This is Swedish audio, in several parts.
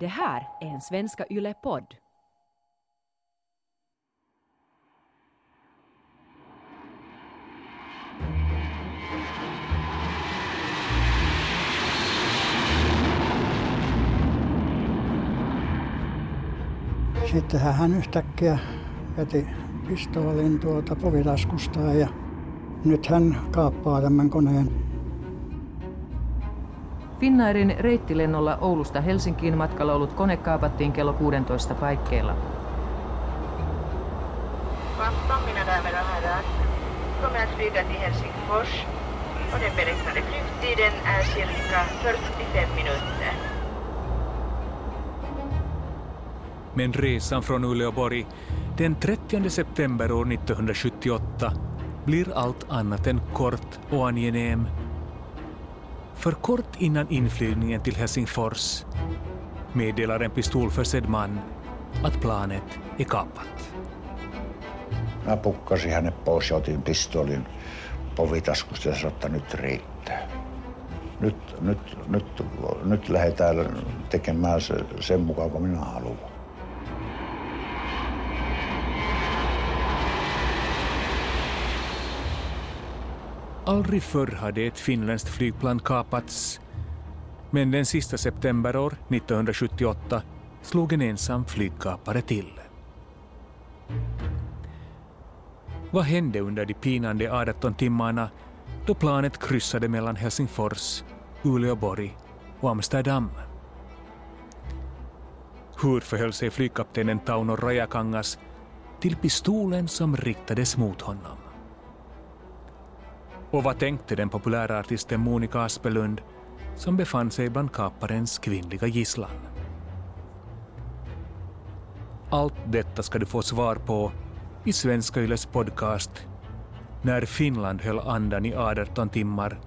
Det här är en Svenska Yle-podd. Sittenhän hän yhtäkkiä veti pistoolin tuolta povitaskustaan ja nyt hän kaappaa tämän koneen. Finnairin reittilennolla Oulusta Helsinkiin matkalla ollut kone kaapattiin kello 16 paikkeilla. Kvantton, mina damer och herrar, kommer att flyga till Helsingfors och den beräknade flygtiden är cirka 45 minuter. Men resan från Uleåborg den 30 september år 1978 blir allt annat än kort och angenäm. För kort innan inflygningen till Helsingfors meddelar en pistolförsedd man att planet är kapat. Mä pukkasin hänet pois ja otin pistoolin povitaskusta ja sanoin, että nyt riittää. Nyt, nyt, nyt, nyt lähdetään tekemään se, sen mukaan, kun minä haluan. Aldrig förr hade ett finländskt flygplan kapats. Men den sista september år 1978 slog en ensam flygkapare till. Vad hände under de pinande 18 timmarna då planet kryssade mellan Helsingfors, Uleåborg och Amsterdam? Hur förhöll sig flygkaptenen Tauno Rajakangas till pistolen som riktades mot honom? Och vad tänkte den populära artisten Monica Aspelund som befann sig bland kaparens kvinnliga gisslan? Allt detta ska du få svar på i Svenska Yles podcast När Finland höll andan i 18 timmar.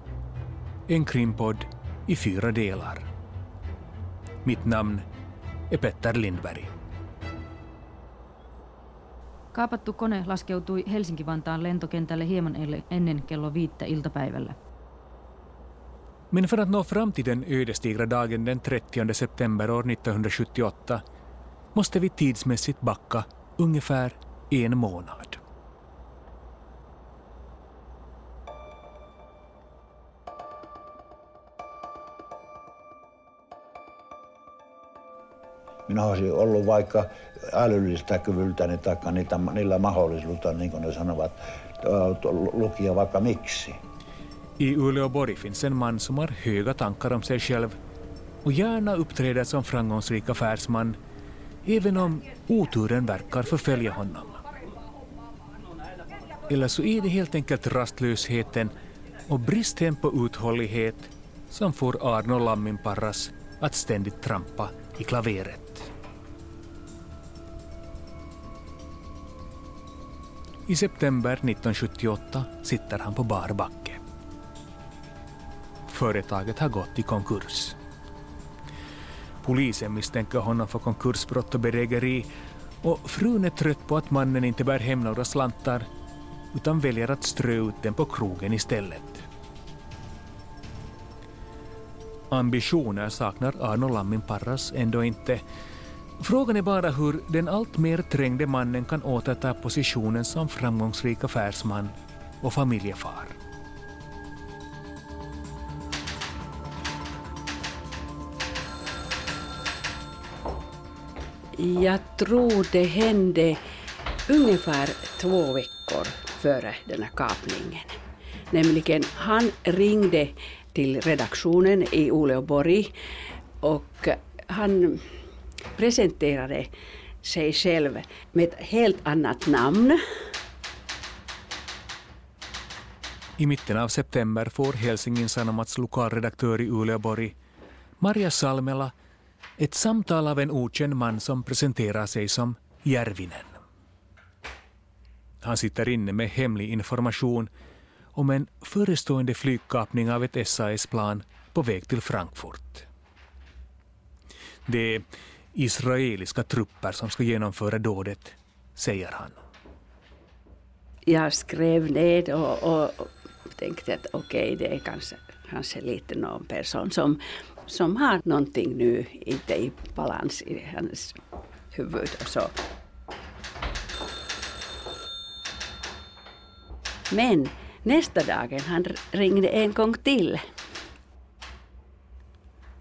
En krimpodd i fyra delar. Mitt namn är Petter Lindberg. Kaapattu kone laskeutui Helsinki-Vantaan lentokentälle hieman ennen kello viittä iltapäivällä. Men för att nå fram till den ödesdigra dagen den 30 september år 1978 måste vi tidsmässigt backa ungefär en månad. Minä olisin ollut vaikka älyllistä kyvyltäni tai niitä, niillä mahdollisuutta, niin kuin ne sanovat, lukia vaikka miksi. I Uleåborg finns en man som har höga tankar om sig själv och gärna uppträder som framgångsrik affärsman även om oturen verkar förfölja honom. Eller så är det helt enkelt rastlösheten och bristen på uthållighet som får Arno Lamminparras att ständigt trampa i klaveret. I september 1978 sitter han på bar backe. Företaget har gått i konkurs. Polisen misstänker honom för konkursbrott och bedrägeri och frun är trött på att mannen inte bär hem några slantar utan väljer att strö ut den på krogen istället. Ambitioner saknar Arno Lamminparras ändå inte. Frågan är bara hur den alltmer trängde mannen kan återta positionen som framgångsrik affärsman och familjefar. Jag tror det hände ungefär två veckor före den här kapningen. Nämligen, han ringde till redaktionen i Uleåborg och han presenterade sig själv med ett helt annat namn. I mitten av september får Helsingin Sanomats lokalredaktör i Uleåborg, Maria Salmela, ett samtal av en okänd man som presenterar sig som Järvinen. Han sitter inne med hemlig information om en förestående flygkapning av ett SAS-plan på väg till Frankfurt. Det är israeliska trupper som ska genomföra dådet, säger han. Jag skrev ner och, och tänkte att okej, okay, det är kanske, kanske lite någon person som som har någonting nu inte i balans i hans huvud och så. Men nästa dagen han ringde en gång till.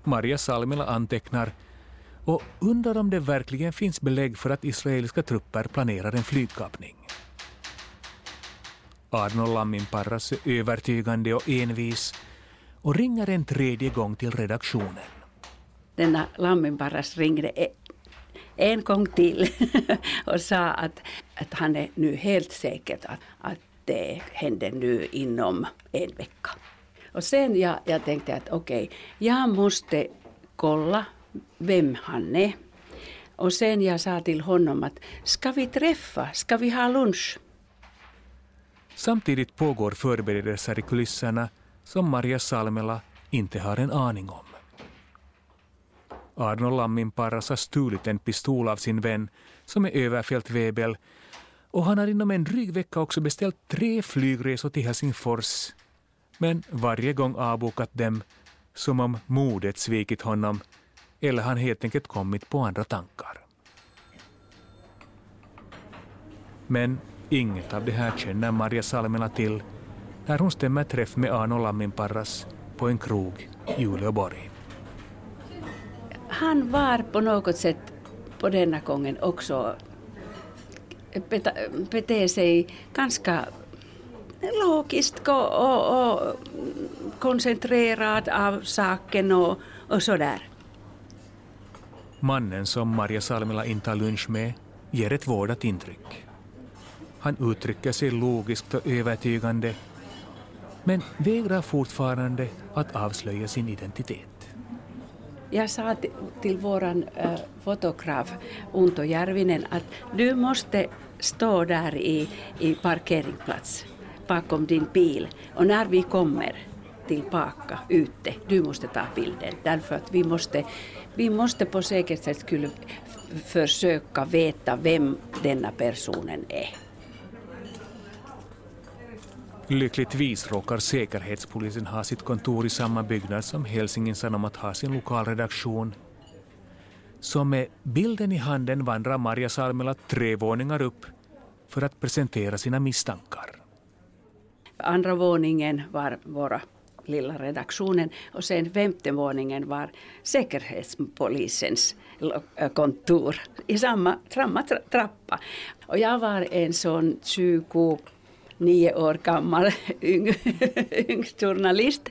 Maria Salmela antecknar och undrar om det verkligen finns belägg för att israeliska trupper planerar en flygkapning. Arno Lamminparras är övertygande och envis och ringer en tredje gång till redaktionen. Denna Lamminparras ringde en gång till och sa att, att han är nu helt säker att, att det händer nu inom en vecka. Och sen jag, jag tänkte att okej, okay, jag måste kolla vem han är. Och sen jag sa till honom att ska vi träffa, ska vi ha lunch? Samtidigt pågår förberedelser i kulisserna som Maria Salmela inte har en aning om. Arno Lamminparras har stulit en pistol av sin vän som är överfältväbel. och han har inom en dryg vecka också beställt tre flygresor till Helsingfors men varje gång avbokat dem som om modet svikit honom eller han helt enkelt kommit på andra tankar. Men inget av det här känner Maria Salmela till när hon stämmer träff med Arno Lamminparras på en krog i Uleåborg. Han var på något sätt på denna gången också bete sig ganska logiskt och, och, och koncentrerad av saken och, och sådär. Mannen som Maria Salmela intar lunch med ger ett vårdat intryck. Han uttrycker sig logiskt och övertygande men vägrar fortfarande att avslöja sin identitet. Jag sa till vår äh, eh, fotograf Unto Järvinen att du måste stå där i, i parkeringsplats bakom din bil och när vi kommer tillbaka ute, du måste ta bilden därför att vi måste, vi måste på säkert sätt skulle försöka veta vem denna personen är. Lyckligtvis råkar Säkerhetspolisen ha sitt kontor i samma byggnad som Helsingin Sanomat har sin lokalredaktion. Så med bilden i handen vandrar Maria Salmela tre våningar upp för att presentera sina misstankar. Andra våningen var våra lilla redaktionen och sen femte våningen var Säkerhetspolisens eh, kontor i samma, samma trappa. Och jag var en sån 20 nio år gammal yng, journalist.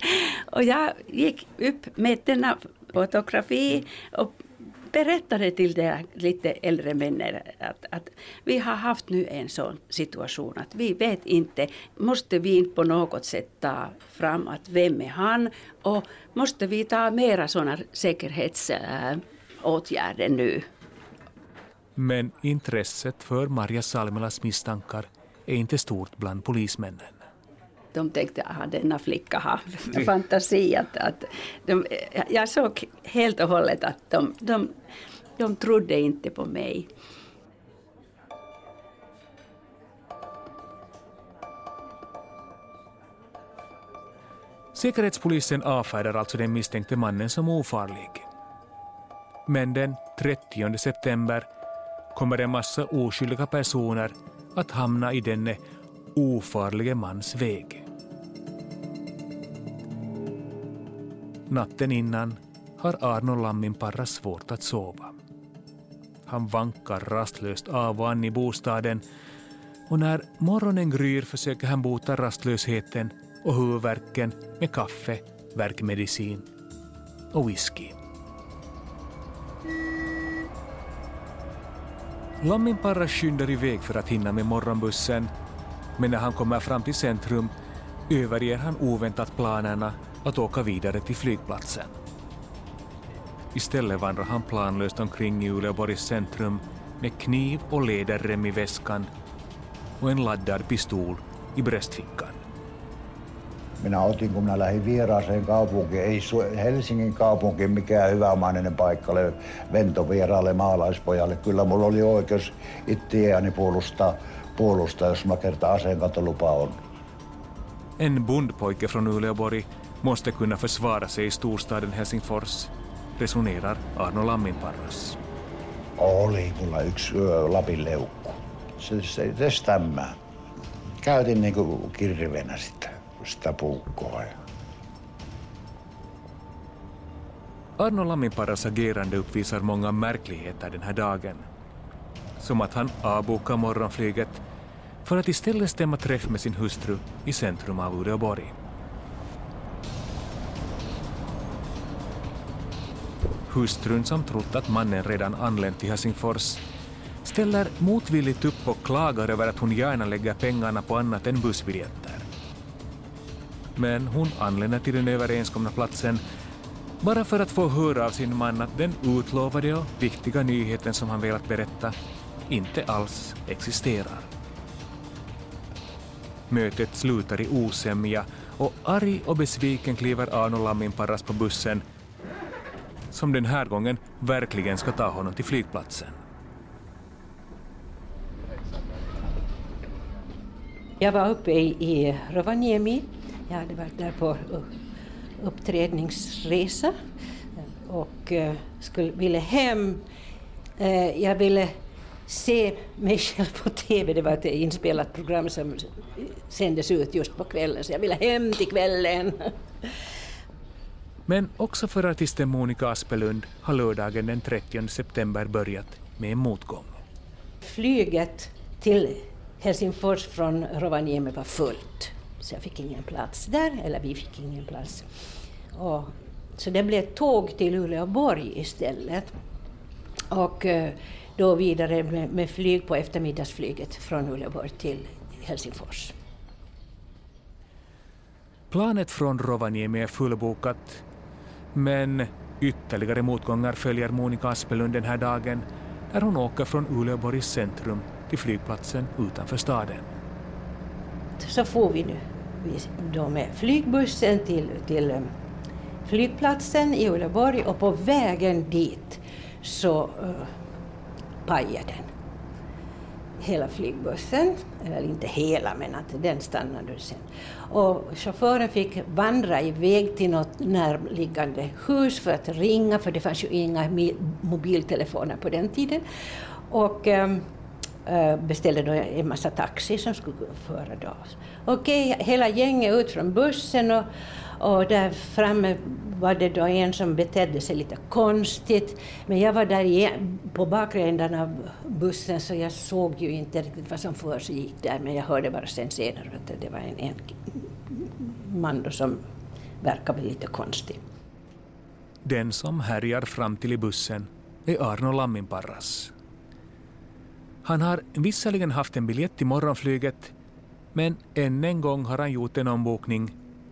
Och jag gick upp med denna fotografi och berättade till de lite äldre männen att, att vi har haft nu en sån situation att vi vet inte, måste vi inte på något sätt ta fram att vem är han och måste vi ta mera sådana säkerhetsåtgärder nu. Men intresset för Maria Salmelas misstankar är inte stort bland polismännen. De tänkte att denna flicka har fantasi. Att, att de, jag såg helt och hållet att de, de, de trodde inte på mig. Säkerhetspolisen avfärdar alltså den misstänkte mannen som ofarlig. Men den 30 september kommer en massa oskyldiga personer att hamna i denne ofarlige mans väg. Natten innan har Arno Lamminparra svårt att sova. Han vankar rastlöst av och an i bostaden och när morgonen gryr försöker han bota rastlösheten och huvudvärken med kaffe, värkmedicin och whisky. Lamminparra skyndar iväg för att hinna med morgonbussen, men när han kommer fram till centrum överger han oväntat planerna att åka vidare till flygplatsen. Istället vandrar han planlöst omkring i Uleåborgs centrum med kniv och läderrem i väskan och en laddad pistol i bröstfickan. Minä otin, kun minä lähdin vieraaseen kaupunkiin. Ei Helsingin kaupunki mikään hyvämainen paikka ole ventovieraalle maalaispojalle. Kyllä mulla oli oikeus itseäni puolustaa, puolustaa, jos mä kerta aseenkantolupa on. En bondpojke från Uleåborg måste kunna försvara sig i storstaden Helsingfors, resonerar Arno Lamminparras. Oli mulla yksi yö Lapin leukku. Se, se, se stämmää. Käytin niinku kirvenä sitä, sitä puukkoa. Arno Lamminparras agerande uppvisar många märkligheter den här dagen. Som att han avbokar morgonflyget för att istället stämma träff med sin hustru i centrum av Uleåborg. Hustrun som trott att mannen redan anlänt till Helsingfors ställer motvilligt upp och klagar över att hon gärna lägger pengarna på annat än bussbiljetter. Men hon anländer till den överenskomna platsen bara för att få höra av sin man att den utlovade och viktiga nyheten som han velat berätta inte alls existerar. Mötet slutar i osämja och arg och besviken kliver Arno Lamminparras på bussen som den här gången verkligen ska ta honom till flygplatsen. Jag var uppe i, Rovaniemi. Jag hade varit där på uppträdningsresa och eh, skulle, ville hem. Eh, jag ville se mig själv på TV. Det var ett inspelat program som sändes ut just på kvällen, så jag ville hem till kvällen. Men också för artisten Monica Aspelund har lördagen den 30 september börjat med en motgång. Flyget till Helsingfors från Rovaniemi var fullt, så jag fick ingen plats där, eller vi fick ingen plats. Och, så det blev tåg till Uleåborg istället. Och eh, då vidare med, med flyg på eftermiddagsflyget från Uleåborg till Helsingfors. Planet från Rovaniemi är fullbokat, men ytterligare motgångar följer Monica Aspelund den här dagen när hon åker från Uleåborgs centrum till flygplatsen utanför staden. Så får vi nu då med flygbussen till, till eh, flygplatsen i Uleåborg och på vägen dit så eh, uh, pajade. Hela flygbussen, eller inte hela men att den stannade sen. Och chauffören fick vandra iväg till något närliggande hus för att ringa, för det fanns ju inga mobiltelefoner på den tiden. Och um, beställde då en massa taxi som skulle föra oss. Okej, hela gänget ut från bussen och, och där framme var det då en som betedde sig lite konstigt. Men jag var där på bakre ändan av bussen så jag såg ju inte riktigt vad som för sig gick där. Men jag hörde bara sen senare att det var en, en man då som verkade lite konstig. Den som härjar fram till i bussen är Arno Lamminparras. Han har visserligen haft en biljett till morgonflyget men än en gång har han gjort en ombokning,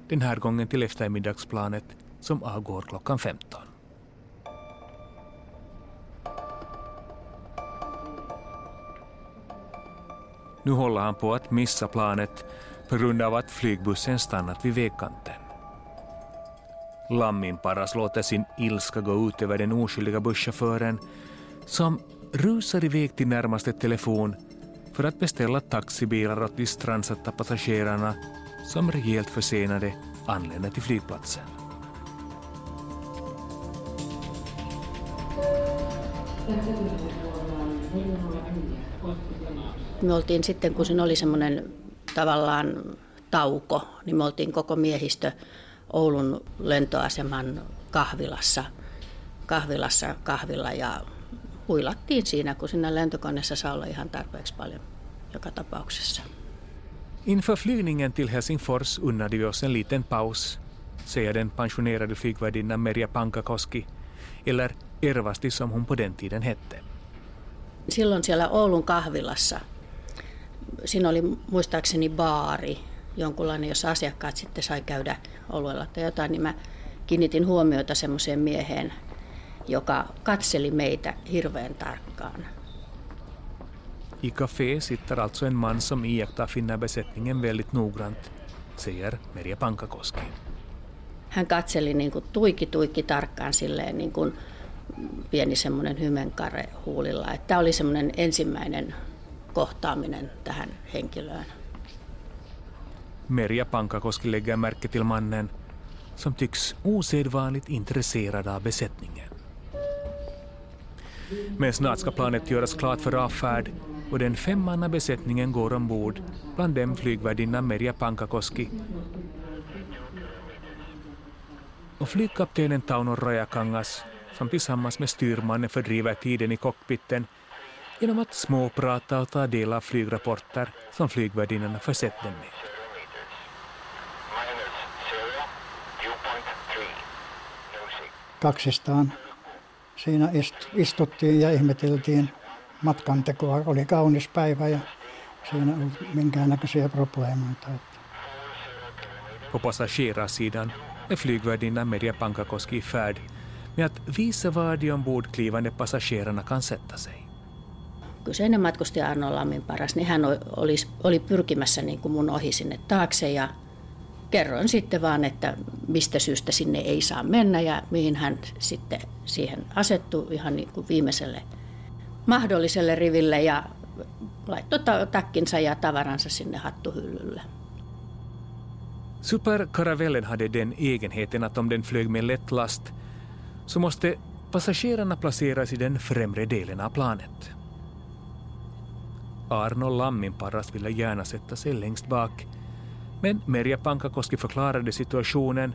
den här gången till eftermiddagsplanet som avgår klockan 15. Nu håller han på att missa planet på grund av att flygbussen stannat vid vägkanten. Lamminparas låter sin ilska gå ut över den oskyldiga busschauffören som rusar iväg till närmaste telefon för att beställa taxibilar åt de strandsatta passagerarna som rejält försenade anländer till flygplatsen. Me oltiin sitten, kun siinä oli semmoinen tavallaan tauko, niin me oltiin koko miehistö Oulun lentoaseman kahvilassa, kahvilassa kahvilla ja huilattiin siinä, kun siinä lentokoneessa saa olla ihan tarpeeksi paljon joka tapauksessa. Inför flygningen till Helsingfors unnade vi oss en liten paus, säger den pensionerade flygvärdinnan Merja Pankakoski, eller Ervasti som hon på den tiden hette. Silloin siellä Oulun kahvilassa, siinä oli muistaakseni baari, jonkunlainen, jossa asiakkaat sitten sai käydä oluella tai jotain, niin mä kiinnitin huomiota semmoiseen mieheen, joka katseli meitä hirveän tarkkaan. I café sitter alltså en man som iakttar finnabesättningen väldigt noggrant, säger Merja Pankakoski. Hän katseli niin kuin tuiki tuikki tarkkaan silleen niin kuin pieni semmoinen hymenkare huulilla. Että tämä oli semmoinen ensimmäinen kohtaaminen tähän henkilöön. Merja Pankakoski lägger märke till mannen som tycks osedvanligt intresserad av besättningen. Men snart ska planet göras klart för avfärd och den femmannabesättningen går ombord, bland dem flygvärdinnan Merja Pankakoski och flygkaptenen Tauno Rajakangas som tillsammans med styrmannen fördriver tiden i cockpiten genom att småprata och ta del av flygrapporter som flygvärdinnorna försett dem med. Kaksistaan siinä istuttiin ja ihmeteltiin matkantekoa. Oli kaunis päivä ja siinä ei ollut minkäännäköisiä probleemoita. På passagerarsidan är flygvärdinnan Merja Pankakoski i färd med att visa var de ombordklivande passagerarna kan sätta sig. Kyseinen matkustaja Arno Lammin paras, niin hän oli, oli pyrkimässä niin kuin mun ohi sinne taakse ja kerroin sitten vaan, että mistä syystä sinne ei saa mennä ja mihin hän sitten siihen asettuu ihan niin kuin viimeiselle mahdolliselle riville ja laittoi takkinsa ja tavaransa sinne hattuhyllylle. Superkaravellen hade den egenheten att om den flög med lätt last så måste passagerarna placeras i den främre delen av planet. Arno Lamminparras ville gärna sätta sig längst bak men Merja Pankakoski förklarade situationen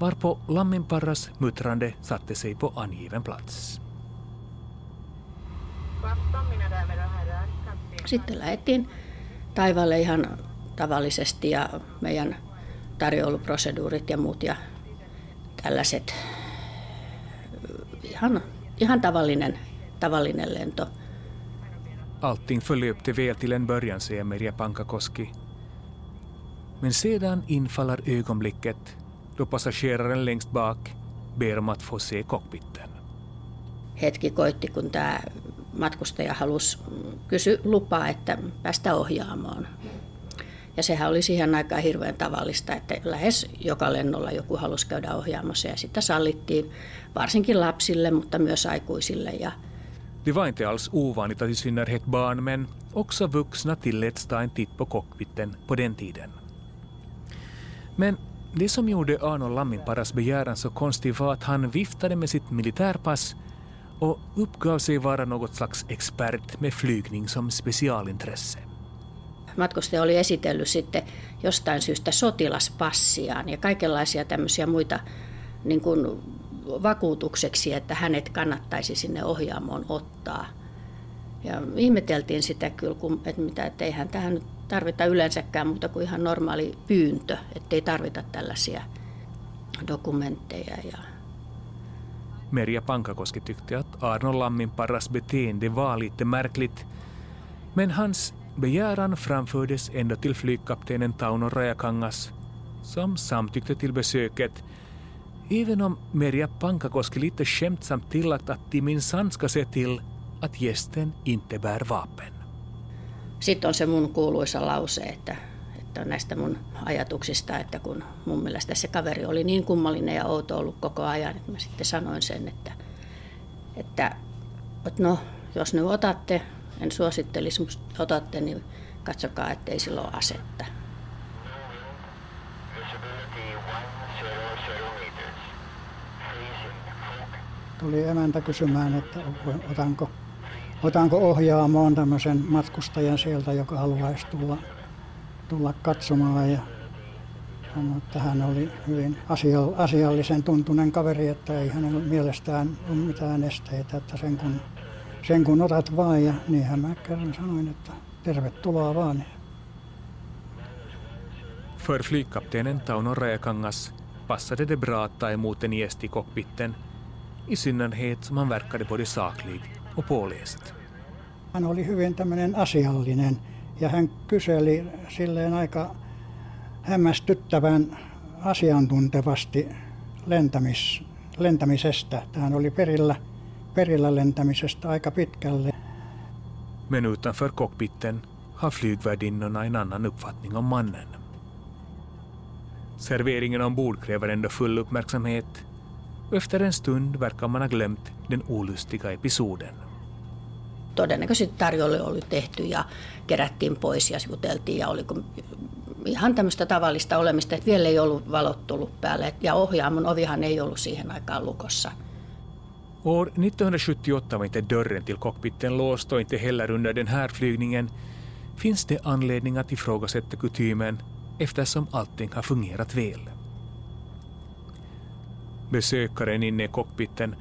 varpå Lamminparras muttrande satte sig på angiven plats. Sitten lähdettiin taivaalle ihan tavallisesti ja meidän tarjouluproseduurit ja muut ja tällaiset ihan, ihan tavallinen, tavallinen lento. Allting förlöpte väl till en början, säger Merja Pankakoski. Men sedan infaller ögonblicket då passageraren längst bak ber om att få se cockpiten. Hetki koitti, kun tämä matkustaja halusi kysyä lupaa, että päästä ohjaamoon. Ja sehän oli siihen aikaan hirveän tavallista, että lähes joka lennolla joku halusi käydä ohjaamossa ja sitä sallittiin varsinkin lapsille, mutta myös aikuisille. Ja Det var inte alls ovanligt att i synnerhet barn, men också vuxna tilläts ta en titt på cockpiten på den tiden. Men det som gjorde Arno Lamminparas begäran så konstig var att han viftade med sitt militärpass och uppgav sig vara något slags expert med flygning som specialintresse. Matkustaja oli esitellyt sitten jostain syystä sotilaspassiaan ja kaikenlaisia tämmöisiä muita niin kuin vakuutukseksi, että hänet kannattaisi sinne ohjaamoon ottaa. Ja ihmeteltiin sitä kyllä, kun, että, mitä, että eihän tähän nyt tarvita yleensäkään muuta kuin ihan normaali pyyntö, ettei tarvita tällaisia dokumentteja. Ja... Merja Pankakoski tyckte att Arno Lammin paras beteende var lite märkligt, men hans Begäran framfördes ända till flygkaptenen Tauno Rajakangas som samtyckte till besöket även om Merja Pankakoski lite skämtsamt tillagt att de minsann ska se till att gästen inte bär vapen. Sitten on se mun kuuluisa lause, että, että näistä mun ajatuksista, että kun mun mielestä se kaveri oli niin kummallinen ja outo ollut koko ajan, että mä sitten sanoin sen, että, että, että no, jos nyt otatte en suosittelisi, mutta otatte, niin katsokaa, ettei sillä ole asetta. Tuli emäntä kysymään, että otanko, otanko ohjaamoon tämmöisen matkustajan sieltä, joka haluaisi tulla, tulla katsomaan. Ja sanoi, että hän oli hyvin asiallisen tuntunen kaveri, että ei hänellä mielestään ole mitään esteitä, että sen kun sen kun otat vaan ja niinhän mä kerran sanoin, että tervetuloa vaan. För flygkaptenen Tauno Räkangas passade det bra att ta emot en gäst i cockpiten, i synnerhet som han verkade både saklig och påläst. Hän oli hyvin tämmöinen asiallinen ja hän kyseli silleen aika hämmästyttävän asiantuntevasti lentämis, lentämisestä. Hän oli perillä perillä lentämisestä aika pitkälle. Men utanför cockpiten har flygvärdinnorna en annan uppfattning om mannen. Serveringen ombord kräver ändå full uppmärksamhet och efter en stund verkar man ha glömt den olustiga episoden. Todennäköisesti tarjolle oli tehty ja kerättiin pois ja juteltiin ja oliko ihan tämmöistä tavallista olemista, että vielä ei ollut valot tullut päälle ja ohjaamon ovihan ei ollut siihen aikaan lukossa. År 1978 var inte dörren till cockpiten låst och inte heller under den här flygningen finns det anledning att ifrågasätta kutymen eftersom allting har fungerat väl. Besökaren inne i cockpiten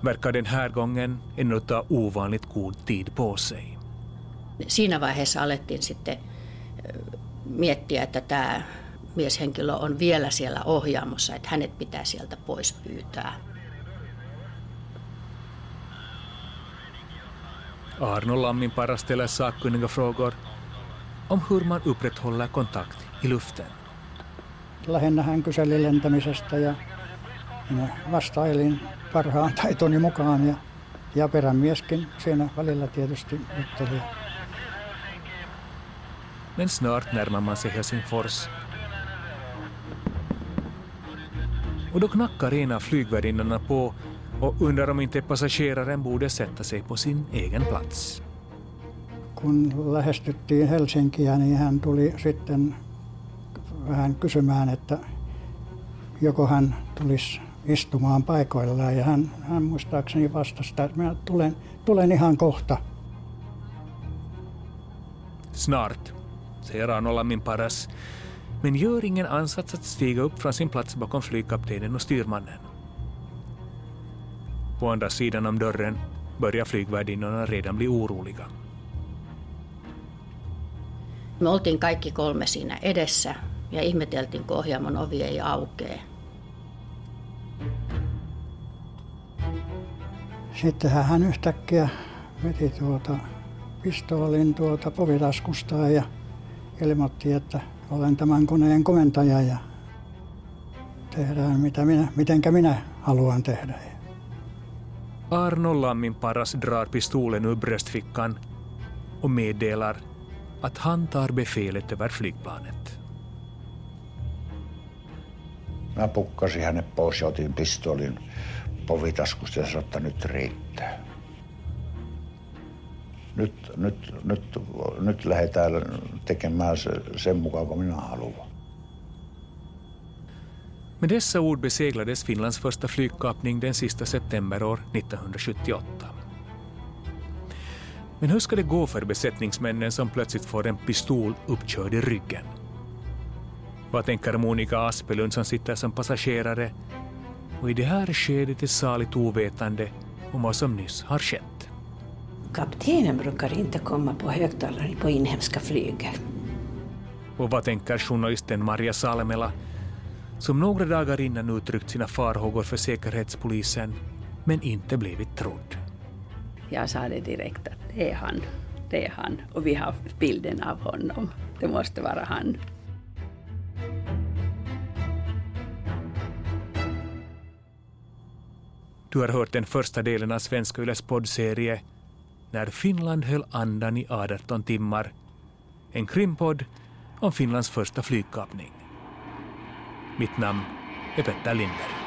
verkar den här gången ännu ta ovanligt god tid på sig. Siinä vaiheessa alettiin sitten miettiä, että tämä mieshenkilö on vielä siellä ohjaamossa, että hänet pitää sieltä pois pyytää. Arno Lamminpara ställer sakkunniga frågor om hur man upprätthåller kontakt i luften. Lähinnä hän kyseli lentämisestä ja minä vastailin parhaan taitoni mukaan ja, ja perämieskin siinä välillä tietysti jutteli. Men snart närmar man sig Helsingfors. Och då knackar en av flygvärdinnorna på och undrar om inte passageraren borde sätta sig på sin egen plats. Kun lähestyttiin Helsinkiä, niin hän tuli sitten vähän kysymään, että joko hän tulisi istumaan paikoillaan. Ja hän, hän muistaakseni vastasi, että minä tulen, tulen ihan kohta. Snart, säger Arno Lamminparas, men gör ingen ansats att stiga upp från sin plats bakom flygkaptenen och styrmannen. På andra sidan om dörren börjar flygvärdinnorna redan bli oroliga. Me oltiin kaikki kolme siinä edessä ja ihmeteltiin, kun ohjaamon ovi ei aukee. Sittenhän hän yhtäkkiä veti tuota pistoolin tuota povitaskustaan ja ilmoitti, että olen tämän koneen komentaja ja tehdään mitä minä, mitenkä minä haluan tehdä. Arno Lamminparas drar pistolen ur bröstfickan och meddelar att han tar befälet över flygplanet. Mä pukkasin hänet pois ja otin pistolin povitaskusta ja sanoin, että nyt riittää. Nyt, nyt, nyt, nyt lähdetään tekemään se, sen mukaan, kun minä haluan. Med dessa ord beseglades Finlands första flygkapning den sista september år 1978. Men hur ska det gå för besättningsmännen som plötsligt får en pistol uppkörd i ryggen? Vad tänker Monica Aspelund som sitter som passagerare och i det här skedet är saligt ovetande om vad som nyss har skett? Kaptenen brukar inte komma på högtalare på inhemska flyg. Och vad tänker journalisten Maria Salmela som några dagar innan uttryckt sina farhågor för Säkerhetspolisen men inte blivit trodd? Jag sa det direkt att det är han. Det är han. Och vi har bilden av honom. Det måste vara han. Du har hört den första delen av Svenska Yles poddserie När Finland höll andan i 18 timmar. En krimpodd om Finlands första flygkapning. Mitt namn är Petter Lindberg.